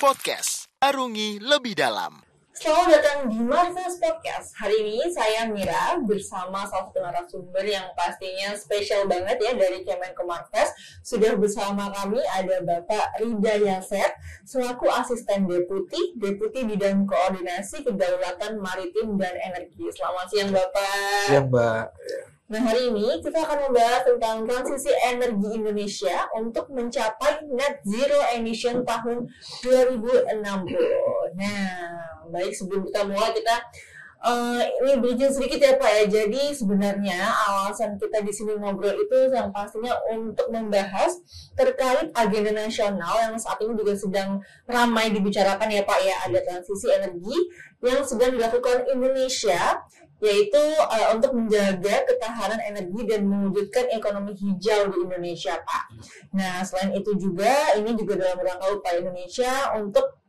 Podcast. Arungi lebih dalam. Selamat datang di Marvelous Podcast. Hari ini saya Mira bersama salah satu narasumber yang pastinya spesial banget ya dari Kemenko Marves. Sudah bersama kami ada Bapak Rida Yaset selaku asisten deputi, deputi bidang koordinasi kedaulatan maritim dan energi. Selamat siang Bapak. Siang Mbak. Nah hari ini kita akan membahas tentang transisi energi Indonesia untuk mencapai net zero emission tahun 2060. Nah baik sebelum kita mulai kita uh, ini bridging sedikit ya Pak ya. Jadi sebenarnya alasan kita di sini ngobrol itu yang pastinya untuk membahas terkait agenda nasional yang saat ini juga sedang ramai dibicarakan ya Pak ya. Ada transisi energi yang sedang dilakukan Indonesia yaitu uh, untuk menjaga ketahanan energi dan mewujudkan ekonomi hijau di Indonesia, Pak. Nah, selain itu juga ini juga dalam rangka upaya Indonesia untuk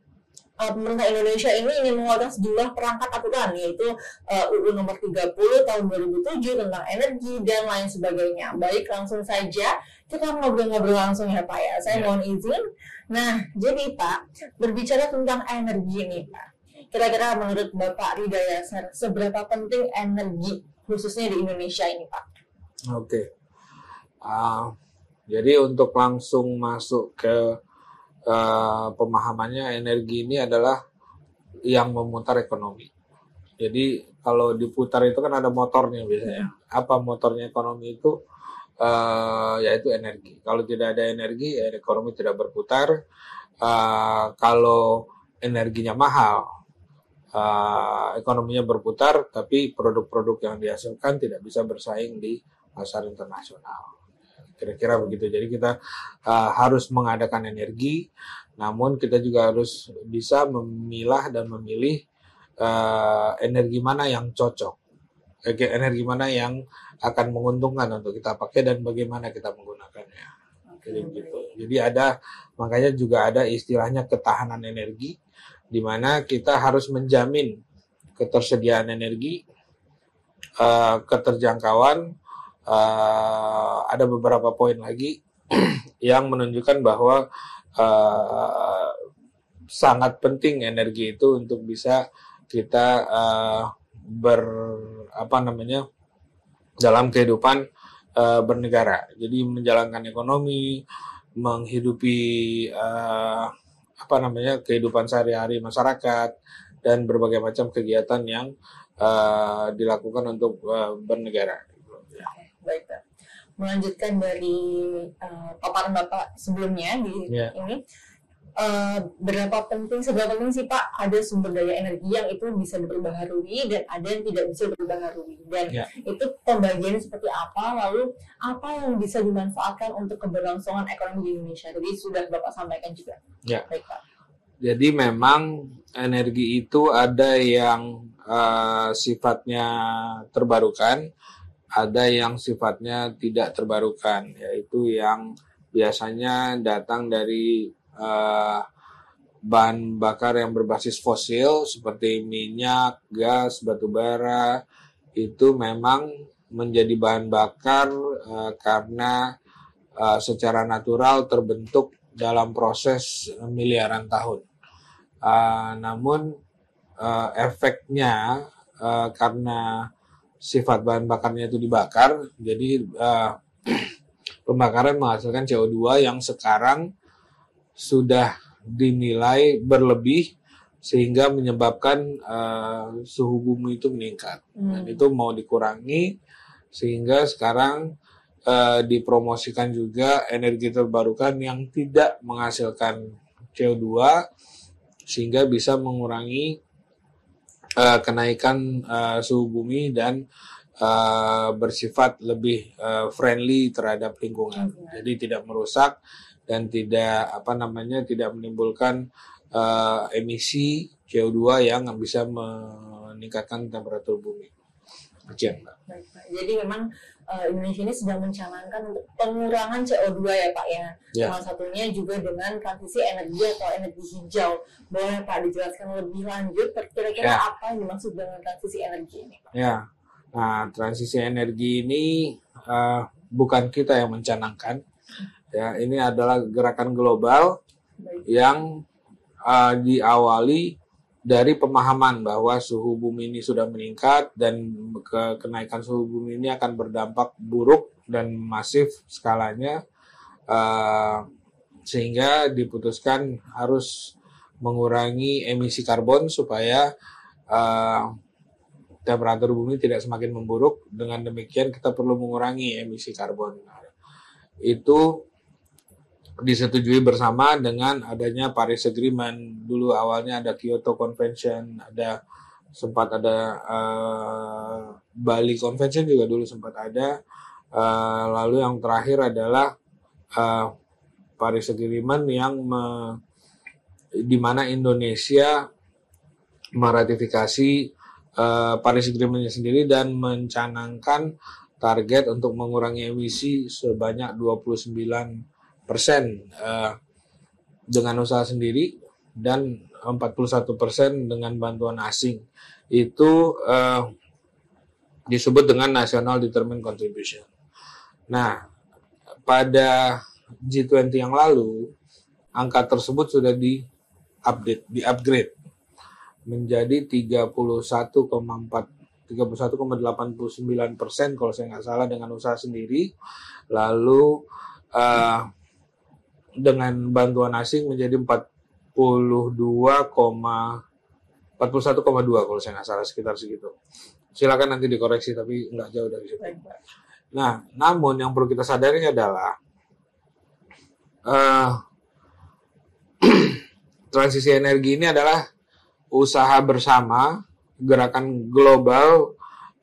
uh, pemerintah Indonesia ini ingin mengeluarkan sejumlah perangkat aturan yaitu uh, UU nomor 30 tahun 2007 tentang energi dan lain sebagainya. Baik, langsung saja kita ngobrol-ngobrol langsung ya Pak ya. Saya Ya. mohon izin. Nah, jadi Pak, berbicara tentang energi nih Pak. Kira-kira menurut Bapak Rida Yasser, seberapa penting energi khususnya di Indonesia ini Pak? Oke. Ah, jadi untuk langsung masuk ke eh, pemahamannya energi ini adalah yang memutar ekonomi. Jadi kalau diputar itu kan ada motornya biasanya. Apa motornya ekonomi itu? Eh, yaitu energi. Kalau tidak ada energi, ya ekonomi tidak berputar. Eh, kalau energinya mahal, eh, ekonominya berputar, tapi produk-produk yang dihasilkan tidak bisa bersaing di pasar internasional. Kira-kira begitu. Jadi kita uh, harus mengadakan energi, namun kita juga harus bisa memilah dan memilih uh, energi mana yang cocok, energi mana yang akan menguntungkan untuk kita pakai dan bagaimana kita menggunakannya. Jadi gitu. Jadi ada makanya juga ada istilahnya ketahanan energi, di mana kita harus menjamin ketersediaan energi, uh, keterjangkauan, uh, ada beberapa poin lagi yang menunjukkan bahwa uh, sangat penting energi itu untuk bisa kita uh, ber apa namanya dalam kehidupan uh, bernegara. Jadi menjalankan ekonomi, menghidupi uh, apa namanya kehidupan sehari-hari masyarakat dan berbagai macam kegiatan yang uh, dilakukan untuk uh, bernegara. Melanjutkan dari uh, paparan Bapak sebelumnya di Ya. ini, uh, berapa penting, seberapa penting sih Pak ada sumber daya energi yang itu bisa diperbaharui dan ada yang tidak bisa diperbaharui dan Ya. itu pembagiannya seperti apa, lalu apa yang bisa dimanfaatkan untuk keberlangsungan ekonomi di Indonesia. Tadi sudah Bapak sampaikan juga. Ya. Baik Pak. Jadi memang energi itu ada yang uh, sifatnya terbarukan, ada yang sifatnya tidak terbarukan, yaitu yang biasanya datang dari uh, bahan bakar yang berbasis fosil seperti minyak, gas, batu bara itu memang menjadi bahan bakar uh, karena uh, secara natural terbentuk dalam proses miliaran tahun. Namun efeknya karena sifat bahan bakarnya itu dibakar, jadi uh, pembakaran menghasilkan CO2 yang sekarang sudah dinilai berlebih sehingga menyebabkan uh, suhu bumi itu meningkat. Dan Hmm. itu mau dikurangi sehingga sekarang eh, dipromosikan juga energi terbarukan yang tidak menghasilkan CO2 sehingga bisa mengurangi eh, kenaikan eh, suhu bumi dan eh, bersifat lebih eh, friendly terhadap lingkungan. Lingkungan. Jadi tidak merusak dan tidak apa namanya tidak menimbulkan eh, emisi CO2 yang bisa meningkatkan temperatur bumi. Sekian, Mbak. Baik, Pak. Jadi memang eh, Indonesia ini sedang mencanangkan untuk pengurangan CO2 ya Pak ya. Ya. Salah satunya juga dengan transisi energi atau energi hijau. Boleh Pak dijelaskan lebih lanjut kira-kira Ya. apa yang dimaksud dengan transisi energi ini Pak? Ya, nah transisi energi ini eh, bukan kita yang mencanangkan, ya ini adalah gerakan global Baik. yang uh, diawali dari pemahaman bahwa suhu bumi ini sudah meningkat dan ke kenaikan suhu bumi ini akan berdampak buruk dan masif skalanya uh, sehingga diputuskan harus mengurangi emisi karbon supaya uh, temperatur bumi tidak semakin memburuk. Dengan demikian kita perlu mengurangi emisi karbon. Itu disetujui bersama dengan adanya Paris Agreement. Dulu awalnya ada Kyoto Convention, ada sempat ada uh, Bali Convention juga dulu sempat ada. Uh, lalu yang terakhir adalah uh, Paris Agreement yang me, di mana Indonesia meratifikasi uh, Paris Agreement sendiri dan mencanangkan target untuk mengurangi emisi sebanyak 29 persen uh, dengan usaha sendiri dan 41 persen dengan bantuan asing itu uh, disebut dengan National Determined Contribution. Nah, pada G20 yang lalu angka tersebut sudah di update, di upgrade menjadi 31,4 31,89 persen kalau saya nggak salah dengan usaha sendiri. Lalu uh, dengan bantuan asing menjadi 42, 41,2 kalau saya nggak salah sekitar segitu. Silakan nanti dikoreksi tapi nggak jauh dari situ. Nah, namun yang perlu kita sadari adalah uh, transisi energi ini adalah usaha bersama gerakan global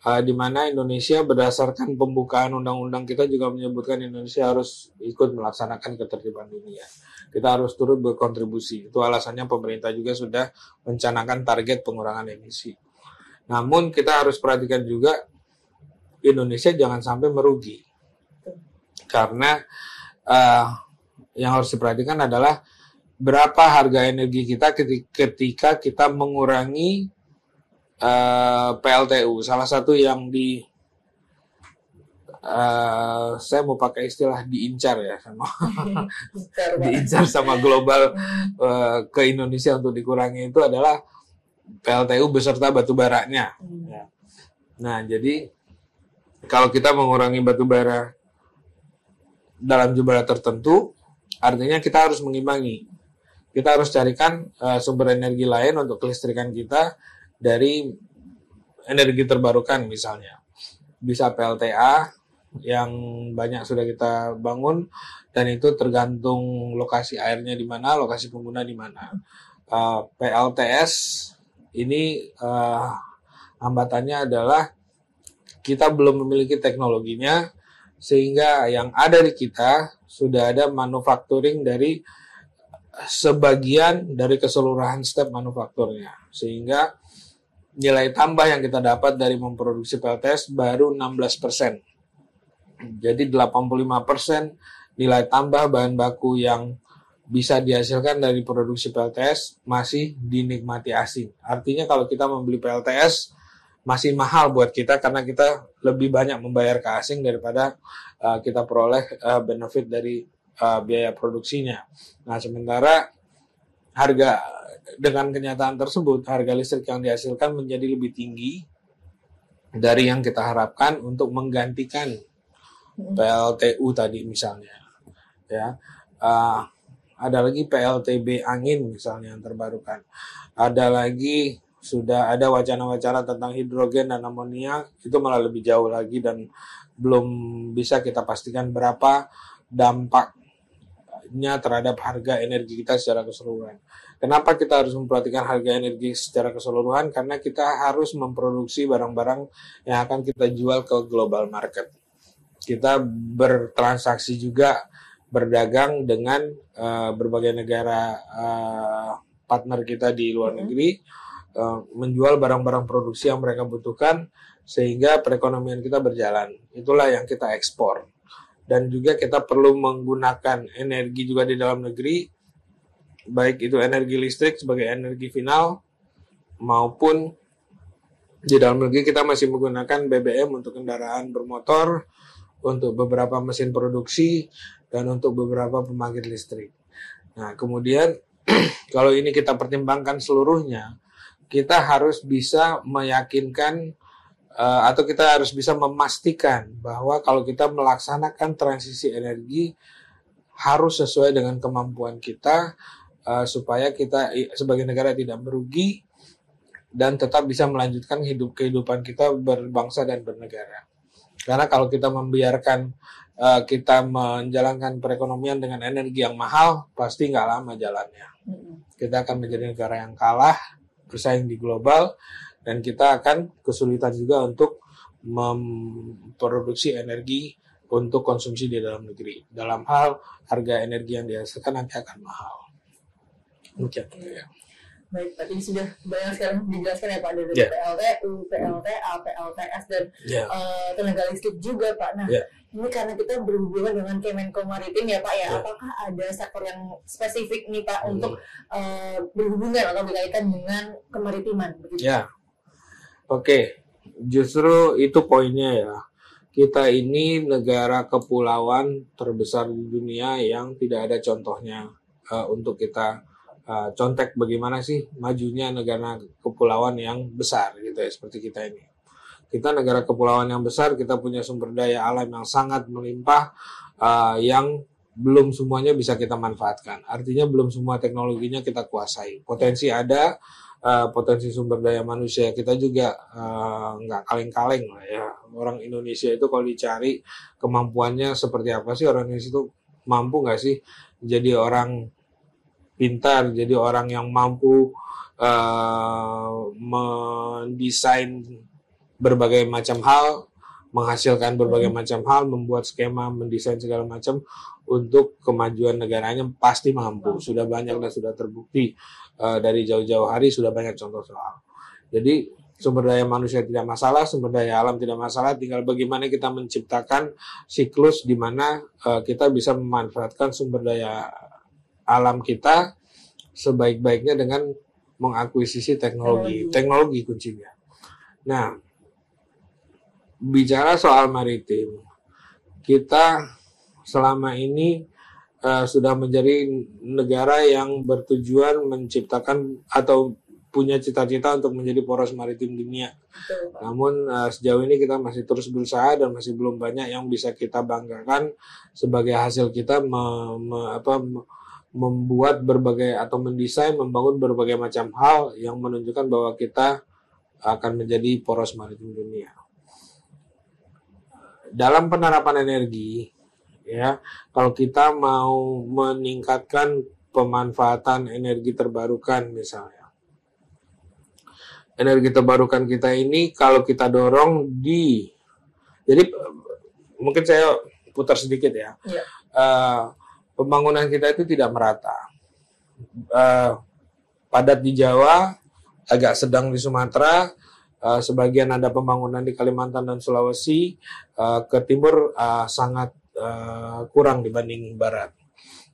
uh, di mana Indonesia berdasarkan pembukaan undang-undang kita juga menyebutkan Indonesia harus ikut melaksanakan ketertiban dunia. Kita harus turut berkontribusi. Itu alasannya pemerintah juga sudah mencanangkan target pengurangan emisi. Namun kita harus perhatikan juga Indonesia jangan sampai merugi. Karena uh, yang harus diperhatikan adalah berapa harga energi kita ketika kita mengurangi uh, eh, PLTU. Salah satu yang di uh, saya mau pakai istilah diincar ya sama diincar sama global uh, ke Indonesia untuk dikurangi itu adalah PLTU beserta batu baranya. Hmm. Ya. Nah, jadi kalau kita mengurangi batu bara dalam jumlah tertentu, artinya kita harus mengimbangi. Kita harus carikan uh, sumber energi lain untuk kelistrikan kita dari energi terbarukan misalnya. Bisa PLTA yang banyak sudah kita bangun dan itu tergantung lokasi airnya di mana, lokasi pengguna di mana. Uh, PLTS ini uh, hambatannya adalah kita belum memiliki teknologinya sehingga yang ada di kita sudah ada manufacturing dari sebagian dari keseluruhan step manufakturnya sehingga nilai tambah yang kita dapat dari memproduksi PLTS baru 16%. Jadi 85% nilai tambah bahan baku yang bisa dihasilkan dari produksi PLTS masih dinikmati asing. Artinya kalau kita membeli PLTS masih mahal buat kita karena kita lebih banyak membayar ke asing daripada uh, kita peroleh uh, benefit dari uh, biaya produksinya. Nah, sementara harga dengan kenyataan tersebut, harga listrik yang dihasilkan menjadi lebih tinggi dari yang kita harapkan untuk menggantikan hmm. PLTU tadi misalnya. Ya, uh, ada lagi PLTB angin misalnya yang terbarukan. Ada lagi sudah ada wacana-wacana tentang hidrogen dan amonia itu malah lebih jauh lagi dan belum bisa kita pastikan berapa dampaknya terhadap harga energi kita secara keseluruhan. Kenapa kita harus memperhatikan harga energi secara keseluruhan? Karena kita harus memproduksi barang-barang yang akan kita jual ke global market. Kita bertransaksi juga berdagang dengan uh, berbagai negara uh, partner kita di luar mm-hmm. negeri uh, menjual barang-barang produksi yang mereka butuhkan sehingga perekonomian kita berjalan. Itulah yang kita ekspor. Dan juga kita perlu menggunakan energi juga di dalam negeri baik itu energi listrik sebagai energi final maupun di dalam negeri kita masih menggunakan BBM untuk kendaraan bermotor, untuk beberapa mesin produksi dan untuk beberapa pembangkit listrik. Nah, kemudian kalau ini kita pertimbangkan seluruhnya, kita harus bisa meyakinkan uh, atau kita harus bisa memastikan bahwa kalau kita melaksanakan transisi energi harus sesuai dengan kemampuan kita uh, supaya kita sebagai negara tidak merugi dan tetap bisa melanjutkan hidup kehidupan kita berbangsa dan bernegara. Karena kalau kita membiarkan uh, kita menjalankan perekonomian dengan energi yang mahal, pasti nggak lama jalannya. Kita akan menjadi negara yang kalah bersaing di global dan kita akan kesulitan juga untuk memproduksi energi untuk konsumsi di dalam negeri. Dalam hal harga energi yang dihasilkan nanti akan mahal. Mungkin ya. Baik, tadi sudah banyak sekali dijelaskan ya Pak dari yeah. PLTU, PLTA, PLTS dan yeah. Ya. uh, tenaga listrik juga Pak. Nah, yeah. ini karena kita berhubungan dengan Kemenko Maritim ya Pak ya, yeah. apakah ada sektor yang spesifik nih Pak hmm. untuk uh, berhubungan atau berkaitan dengan kemaritiman? Begitu? Ya, yeah. Oke. Justru itu poinnya ya kita ini negara kepulauan terbesar di dunia yang tidak ada contohnya uh, untuk kita uh, contek bagaimana sih majunya negara kepulauan yang besar gitu ya seperti kita ini. Kita negara kepulauan yang besar, kita punya sumber daya alam yang sangat melimpah uh, yang belum semuanya bisa kita manfaatkan. Artinya belum semua teknologinya kita kuasai. Potensi ada, uh, potensi sumber daya manusia kita juga uh, nggak kaleng-kaleng lah ya. Orang Indonesia itu kalau dicari kemampuannya seperti apa sih orang Indonesia itu mampu nggak sih jadi orang pintar jadi orang yang mampu uh, mendesain berbagai macam hal menghasilkan berbagai macam hal, membuat skema, mendesain segala macam untuk kemajuan negaranya pasti mampu. Sudah banyak dan sudah terbukti uh, dari jauh-jauh hari sudah banyak contoh soal. Jadi sumber daya manusia tidak masalah, sumber daya alam tidak masalah, tinggal bagaimana kita menciptakan siklus di mana uh, kita bisa memanfaatkan sumber daya alam kita sebaik-baiknya dengan mengakuisisi teknologi. Teknologi kuncinya. Nah, bicara soal maritim, kita selama ini uh, sudah menjadi negara yang bertujuan menciptakan atau punya cita-cita untuk menjadi poros maritim dunia. Betul, Namun uh, sejauh ini kita masih terus berusaha dan masih belum banyak yang bisa kita banggakan sebagai hasil kita me, me, apa, membuat berbagai atau mendesain membangun berbagai macam hal yang menunjukkan bahwa kita akan menjadi poros maritim dunia. Dalam penerapan energi, ya kalau kita mau meningkatkan pemanfaatan energi terbarukan misalnya. Energi terbarukan kita ini kalau kita dorong di jadi mungkin saya putar sedikit ya, ya. Uh, pembangunan kita itu tidak merata. Uh, padat di Jawa agak sedang di Sumatera uh, sebagian ada pembangunan di Kalimantan dan Sulawesi uh, ke timur uh, sangat uh, kurang dibanding barat.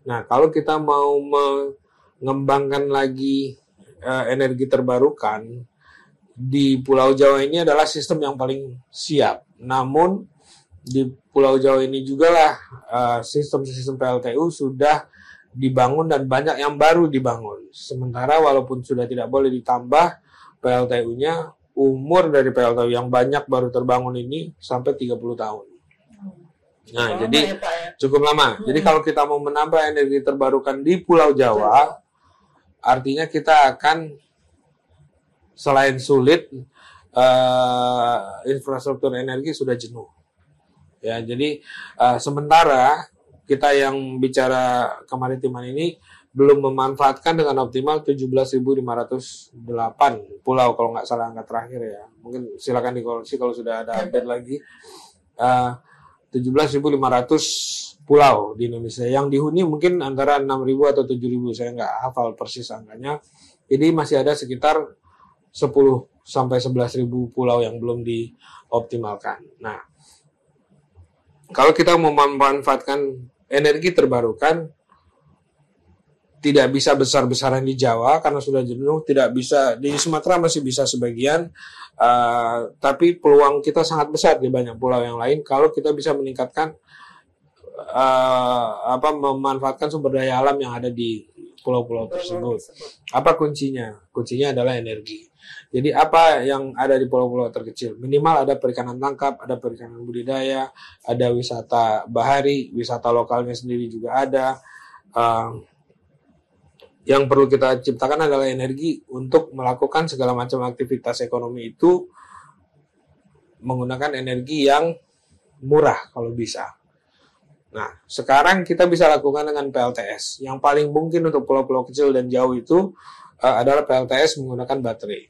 Nah, kalau kita mau mengembangkan lagi uh, energi terbarukan di Pulau Jawa ini adalah sistem yang paling siap. Namun di Pulau Jawa ini juga lah uh, sistem-sistem PLTU sudah dibangun dan banyak yang baru dibangun. Sementara walaupun sudah tidak boleh ditambah PLTU-nya, umur dari PLTU yang banyak baru terbangun ini sampai 30 tahun. Nah, jadi ya, ya? cukup lama. Hmm. Jadi kalau kita mau menambah energi terbarukan di Pulau Jawa, artinya kita akan selain sulit, uh, infrastruktur energi sudah jenuh. Ya, jadi uh, sementara kita yang bicara kemaritiman ini belum memanfaatkan dengan optimal 17.508 pulau kalau nggak salah angka terakhir ya. Mungkin silakan dikoreksi kalau sudah ada update lagi. Uh, 17.500 pulau di Indonesia. Yang dihuni mungkin antara 6.000 atau 7.000, saya nggak hafal persis angkanya. Jadi masih ada sekitar 10 sampai 11.000 pulau yang belum dioptimalkan. Nah, kalau kita memanfaatkan energi terbarukan, tidak bisa besar-besaran di Jawa karena sudah jenuh, tidak bisa di Sumatera masih bisa sebagian, uh, tapi peluang kita sangat besar di banyak pulau yang lain kalau kita bisa meningkatkan uh, apa memanfaatkan sumber daya alam yang ada di pulau-pulau tersebut. Apa kuncinya? Kuncinya adalah energi. Jadi apa yang ada di pulau-pulau terkecil? Minimal ada perikanan tangkap, ada perikanan budidaya, ada wisata bahari, wisata lokalnya sendiri juga ada. Uh, yang perlu kita ciptakan adalah energi untuk melakukan segala macam aktivitas ekonomi itu menggunakan energi yang murah kalau bisa. Nah, sekarang kita bisa lakukan dengan PLTS. Yang paling mungkin untuk pulau-pulau kecil dan jauh itu uh, adalah PLTS menggunakan baterai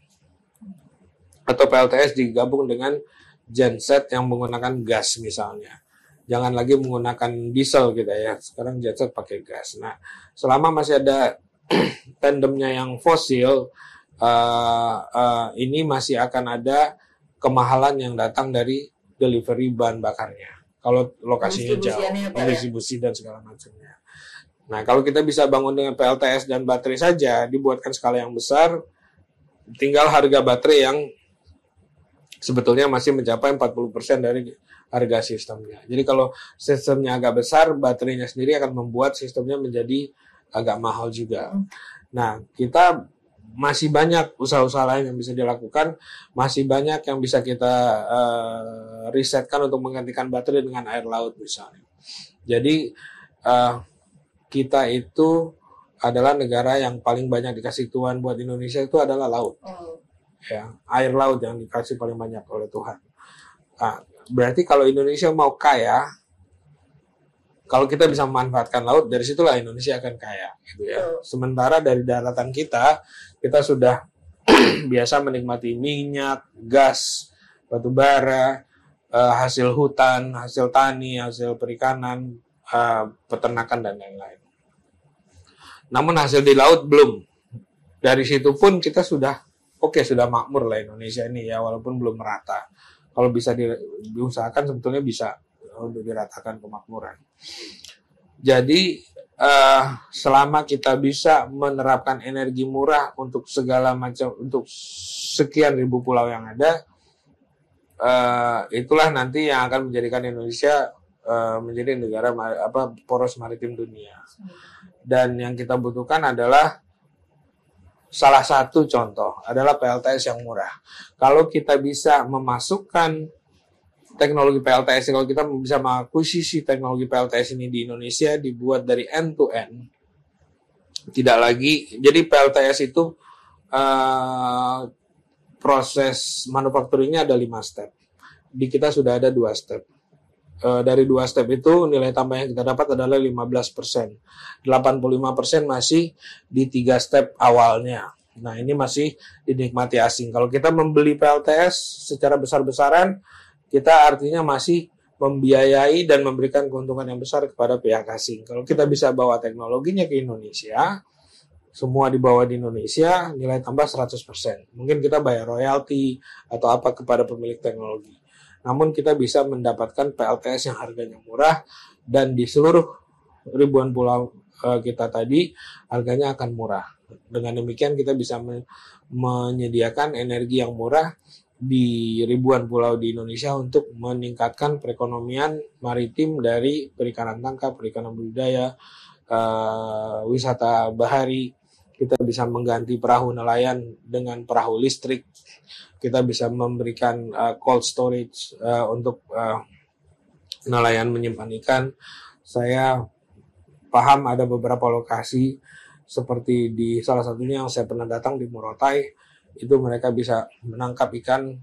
atau PLTS digabung dengan genset yang menggunakan gas misalnya. Jangan lagi menggunakan diesel gitu ya. Sekarang genset pakai gas. Nah, selama masih ada tandemnya yang fosil, uh, uh, ini masih akan ada kemahalan yang datang dari delivery bahan bakarnya. Kalau lokasinya jauh, ya, distribusi dan segala macamnya. Nah, kalau kita bisa bangun dengan PLTS dan baterai saja, dibuatkan skala yang besar, tinggal harga baterai yang sebetulnya masih mencapai 40% dari harga sistemnya. Jadi kalau sistemnya agak besar, baterainya sendiri akan membuat sistemnya menjadi agak mahal juga. Nah, kita masih banyak usaha-usaha lain yang bisa dilakukan, masih banyak yang bisa kita uh, risetkan untuk menggantikan baterai dengan air laut misalnya. Jadi uh, kita itu adalah negara yang paling banyak dikasih Tuhan buat Indonesia itu adalah laut. Oh ya air laut yang dikasih paling banyak oleh Tuhan. Nah, berarti kalau Indonesia mau kaya, kalau kita bisa memanfaatkan laut, dari situlah Indonesia akan kaya, gitu ya. Sementara dari daratan kita, kita sudah biasa menikmati minyak, gas, batu bara, uh, hasil hutan, hasil tani, hasil perikanan, uh, peternakan dan lain-lain. Namun hasil di laut belum. Dari situ pun kita sudah oke okay, sudah makmur lah Indonesia ini ya walaupun belum merata. Kalau bisa di, diusahakan sebetulnya bisa untuk diratakan kemakmuran. Jadi uh, selama kita bisa menerapkan energi murah untuk segala macam untuk sekian ribu pulau yang ada, uh, itulah nanti yang akan menjadikan Indonesia uh, menjadi negara apa poros maritim dunia. Dan yang kita butuhkan adalah Salah satu contoh adalah PLTS yang murah. Kalau kita bisa memasukkan teknologi PLTS, kalau kita bisa mengakuisisi teknologi PLTS ini di Indonesia dibuat dari end to end, tidak lagi. Jadi PLTS itu uh, proses manufakturnya ada lima step. Di kita sudah ada dua step uh, dari dua step itu nilai tambah yang kita dapat adalah 15%. 85% masih di tiga step awalnya. Nah, ini masih dinikmati asing. Kalau kita membeli PLTS secara besar-besaran, kita artinya masih membiayai dan memberikan keuntungan yang besar kepada pihak asing. Kalau kita bisa bawa teknologinya ke Indonesia, semua dibawa di Indonesia, nilai tambah 100%. Mungkin kita bayar royalti atau apa kepada pemilik teknologi. Namun kita bisa mendapatkan PLTS yang harganya murah dan di seluruh ribuan pulau eh, kita tadi harganya akan murah. Dengan demikian kita bisa menyediakan energi yang murah di ribuan pulau di Indonesia untuk meningkatkan perekonomian maritim dari perikanan tangkap, perikanan budidaya, uh, wisata bahari. Kita bisa mengganti perahu nelayan dengan perahu listrik kita bisa memberikan uh, cold storage uh, untuk uh, nelayan menyimpan ikan. Saya paham ada beberapa lokasi seperti di salah satunya yang saya pernah datang di Morotai itu mereka bisa menangkap ikan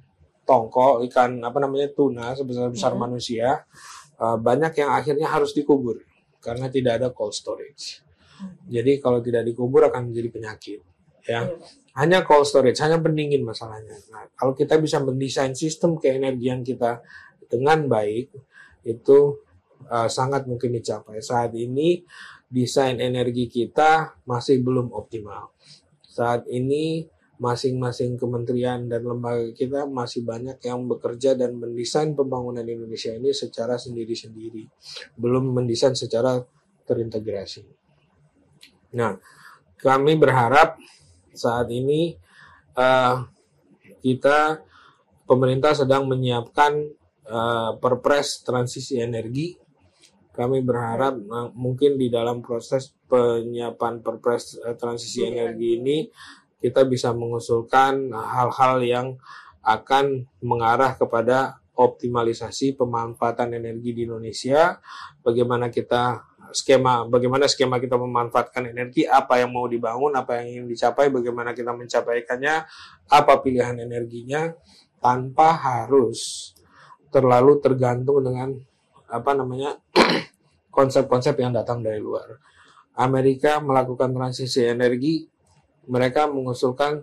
tongko, ikan apa namanya tuna sebesar besar hmm. manusia. Uh, banyak yang akhirnya harus dikubur karena tidak ada cold storage. Hmm. Jadi kalau tidak dikubur akan menjadi penyakit ya. Iya, hanya cold storage, hanya pendingin masalahnya. Nah, kalau kita bisa mendesain sistem keenergian kita dengan baik, itu uh, sangat mungkin dicapai. Saat ini desain energi kita masih belum optimal. Saat ini masing-masing kementerian dan lembaga kita masih banyak yang bekerja dan mendesain pembangunan Indonesia ini secara sendiri-sendiri, belum mendesain secara terintegrasi. Nah, kami berharap saat ini uh, kita pemerintah sedang menyiapkan uh, perpres transisi energi kami berharap uh, mungkin di dalam proses penyiapan perpres uh, transisi energi ini kita bisa mengusulkan hal-hal yang akan mengarah kepada optimalisasi pemanfaatan energi di Indonesia, bagaimana kita skema bagaimana skema kita memanfaatkan energi, apa yang mau dibangun, apa yang ingin dicapai, bagaimana kita mencapaikannya, apa pilihan energinya tanpa harus terlalu tergantung dengan apa namanya konsep-konsep yang datang dari luar. Amerika melakukan transisi energi, mereka mengusulkan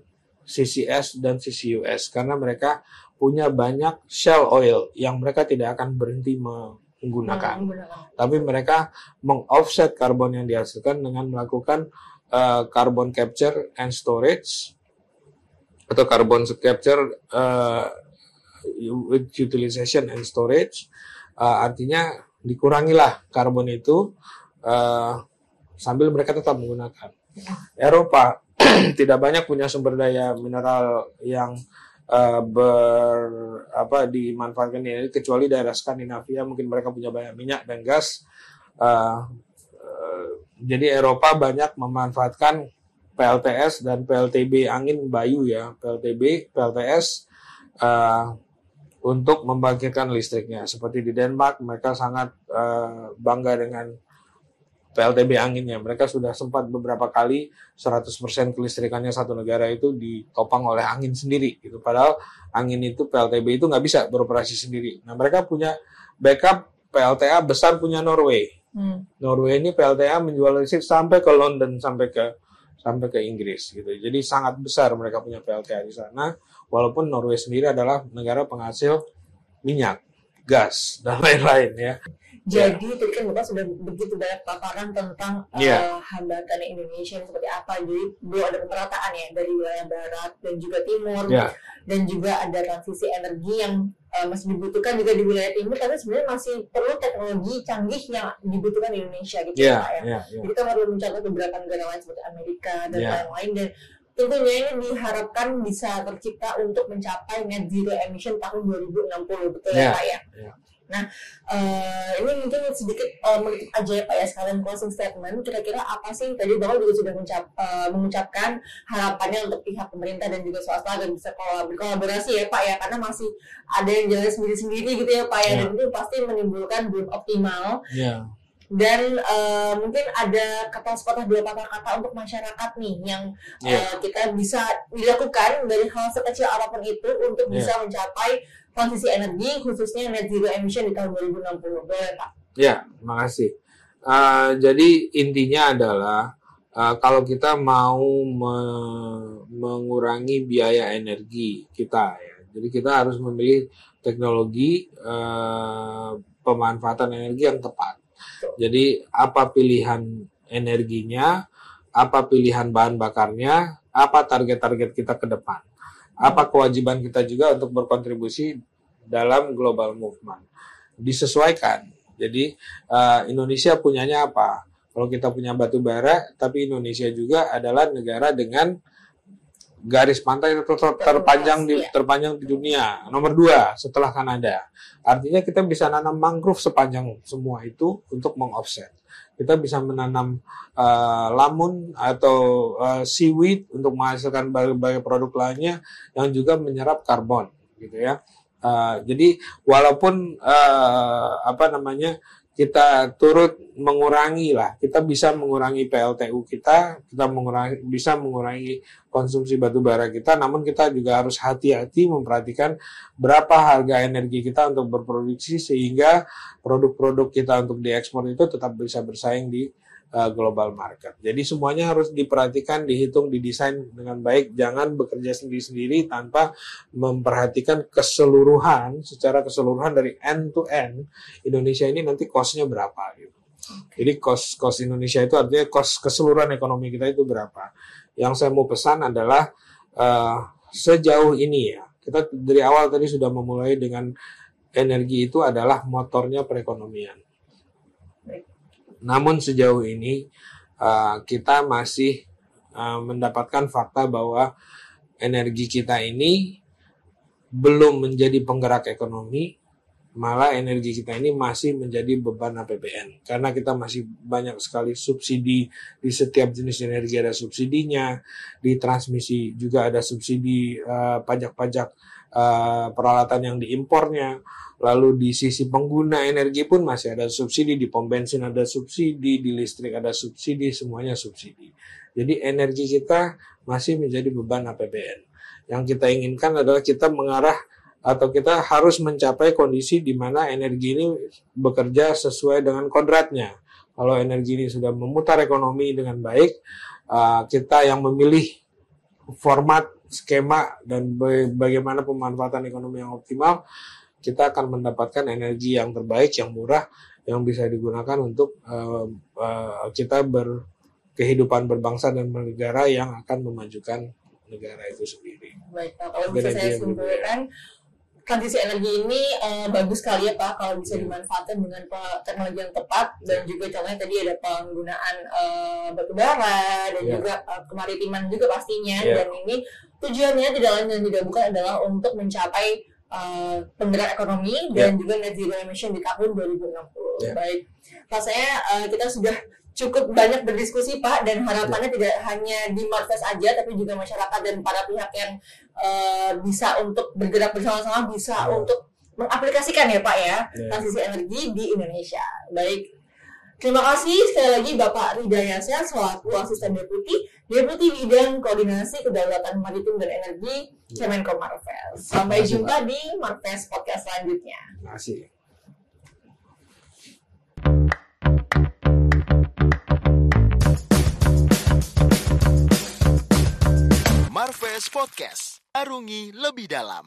CCS dan CCUS karena mereka punya banyak shell oil yang mereka tidak akan berhenti menggunakan. Menggunakan. Tapi mereka mengoffset karbon yang dihasilkan dengan melakukan uh, carbon capture and storage atau carbon capture uh, with utilization and storage. Uh, artinya dikurangilah karbon itu uh, sambil mereka tetap menggunakan. Eropa tidak banyak punya sumber daya mineral yang uh, ber apa dimanfaatkan ini kecuali daerah Skandinavia mungkin mereka punya banyak minyak dan gas. Uh, jadi Eropa banyak memanfaatkan PLTS dan PLTB angin Bayu ya, PLTB, PLTS uh, untuk membangkitkan listriknya. Seperti di Denmark, mereka sangat uh, bangga dengan PLTB anginnya. Mereka sudah sempat beberapa kali 100% kelistrikannya satu negara itu ditopang oleh angin sendiri. Gitu. Padahal angin itu PLTB itu nggak bisa beroperasi sendiri. Nah mereka punya backup PLTA besar punya Norway. Hmm. Norway ini PLTA menjual listrik sampai ke London sampai ke sampai ke Inggris gitu. Jadi sangat besar mereka punya PLTA di sana. Walaupun Norway sendiri adalah negara penghasil minyak, gas dan lain-lain ya. Jadi tadi kan Bapak sudah begitu banyak paparan tentang Iya. uh, hambatan Indonesia seperti apa. Jadi belum ada pemerataan ya dari wilayah barat dan juga timur Ya, dan juga ada transisi energi yang uh, masih dibutuhkan juga di wilayah timur tapi sebenarnya masih perlu teknologi canggih yang dibutuhkan di Indonesia gitu ya, ya Pak ya. ya, ya. Jadi kita perlu mencatat beberapa negara lain seperti Amerika dan lain-lain dan tentunya ini diharapkan bisa tercipta untuk mencapai net zero emission tahun 2060 betul Ya. ya Pak ya. Ya. Nah eh, ini mungkin sedikit eh, mengutip aja ya Pak ya sekalian closing statement kira-kira apa sih tadi Bapak juga sudah mencap- eh, mengucapkan harapannya untuk pihak pemerintah dan juga swasta agar bisa kolab- berkolaborasi ya Pak ya karena masih ada yang jalan sendiri-sendiri gitu ya Pak ya Ya. dan itu pasti menimbulkan belum optimal ya. Dan eh, mungkin ada kata sepatah dua patah kata untuk masyarakat nih yang Ya. eh, kita bisa dilakukan dari hal sekecil apa pun itu untuk Ya. bisa mencapai transisi energi khususnya net zero emission di tahun 2060 boleh Pak? Ya, makasih. Uh, jadi intinya adalah uh, kalau kita mau me- mengurangi biaya energi kita, ya, jadi kita harus memilih teknologi uh, pemanfaatan energi yang tepat. Jadi apa pilihan energinya, apa pilihan bahan bakarnya, apa target-target kita ke depan, apa kewajiban kita juga untuk berkontribusi dalam global movement disesuaikan. Jadi uh, Indonesia punyanya apa? Kalau kita punya batu bara, tapi Indonesia juga adalah negara dengan garis pantai ter- ter- terpanjang di Iya. terpanjang di dunia, nomor dua setelah Kanada. Artinya kita bisa nanam mangrove sepanjang semua itu untuk mengoffset. Kita bisa menanam uh, lamun atau uh, seaweed untuk menghasilkan berbagai produk lainnya yang juga menyerap karbon, gitu ya. Uh, jadi walaupun uh, apa namanya kita turut mengurangi lah, kita bisa mengurangi PLTU kita, kita mengurangi bisa mengurangi konsumsi batu bara kita, namun kita juga harus hati-hati memperhatikan berapa harga energi kita untuk berproduksi sehingga produk-produk kita untuk diekspor itu tetap bisa bersaing di uh, global market. Jadi semuanya harus diperhatikan, dihitung, didesain dengan baik, jangan bekerja sendiri-sendiri tanpa memperhatikan keseluruhan secara keseluruhan dari end to end Indonesia ini nanti cost-nya berapa gitu. Jadi cost cost Indonesia itu artinya cost keseluruhan ekonomi kita itu berapa. Yang saya mau pesan adalah eh, sejauh ini ya kita dari awal tadi sudah memulai dengan energi itu adalah motornya perekonomian. Namun sejauh ini eh, kita masih eh, mendapatkan fakta bahwa energi kita ini belum menjadi penggerak ekonomi malah energi kita ini masih menjadi beban APBN karena kita masih banyak sekali subsidi di setiap jenis energi ada subsidinya di transmisi juga ada subsidi uh, pajak-pajak uh, peralatan yang diimpornya. Lalu di sisi pengguna energi pun masih ada subsidi di pom bensin ada subsidi di listrik ada subsidi semuanya subsidi. Jadi energi kita masih menjadi beban APBN yang kita inginkan adalah kita mengarah atau kita harus mencapai kondisi di mana energi ini bekerja sesuai dengan kodratnya. Kalau energi ini sudah memutar ekonomi dengan baik, uh, kita yang memilih format, skema, dan bagaimana pemanfaatan ekonomi yang optimal, kita akan mendapatkan energi yang terbaik, yang murah, yang bisa digunakan untuk uh, uh, kita berkehidupan berbangsa dan bernegara yang akan memajukan negara itu sendiri. Baik, kalau bisa saya simpulkan, transisi energi ini uh, bagus sekali ya Pak kalau bisa iya. dimanfaatkan dengan teknologi yang tepat dan juga contohnya tadi ada penggunaan uh, batu bara dan yeah. juga uh, kemaritiman juga pastinya yeah. dan ini tujuannya tidak lain dan tidak bukan adalah untuk mencapai uh, penggerak ekonomi dan yeah. juga net zero emission di tahun 2060. Yeah. Baik, rasanya uh, kita sudah cukup banyak berdiskusi Pak dan harapannya ya. tidak hanya di Marves aja tapi juga masyarakat dan para pihak yang uh, bisa untuk bergerak bersama-sama bisa ya. untuk mengaplikasikan ya Pak ya, ya transisi energi di Indonesia. Baik. Terima kasih sekali lagi Bapak Ridayasya selaku asisten deputi Deputi Bidang Koordinasi Kedaulatan Maritim dan Energi ya. Kemenko Marves. Sampai jumpa di Marves Podcast selanjutnya. Terima kasih. Marves Podcast. Arungi lebih dalam.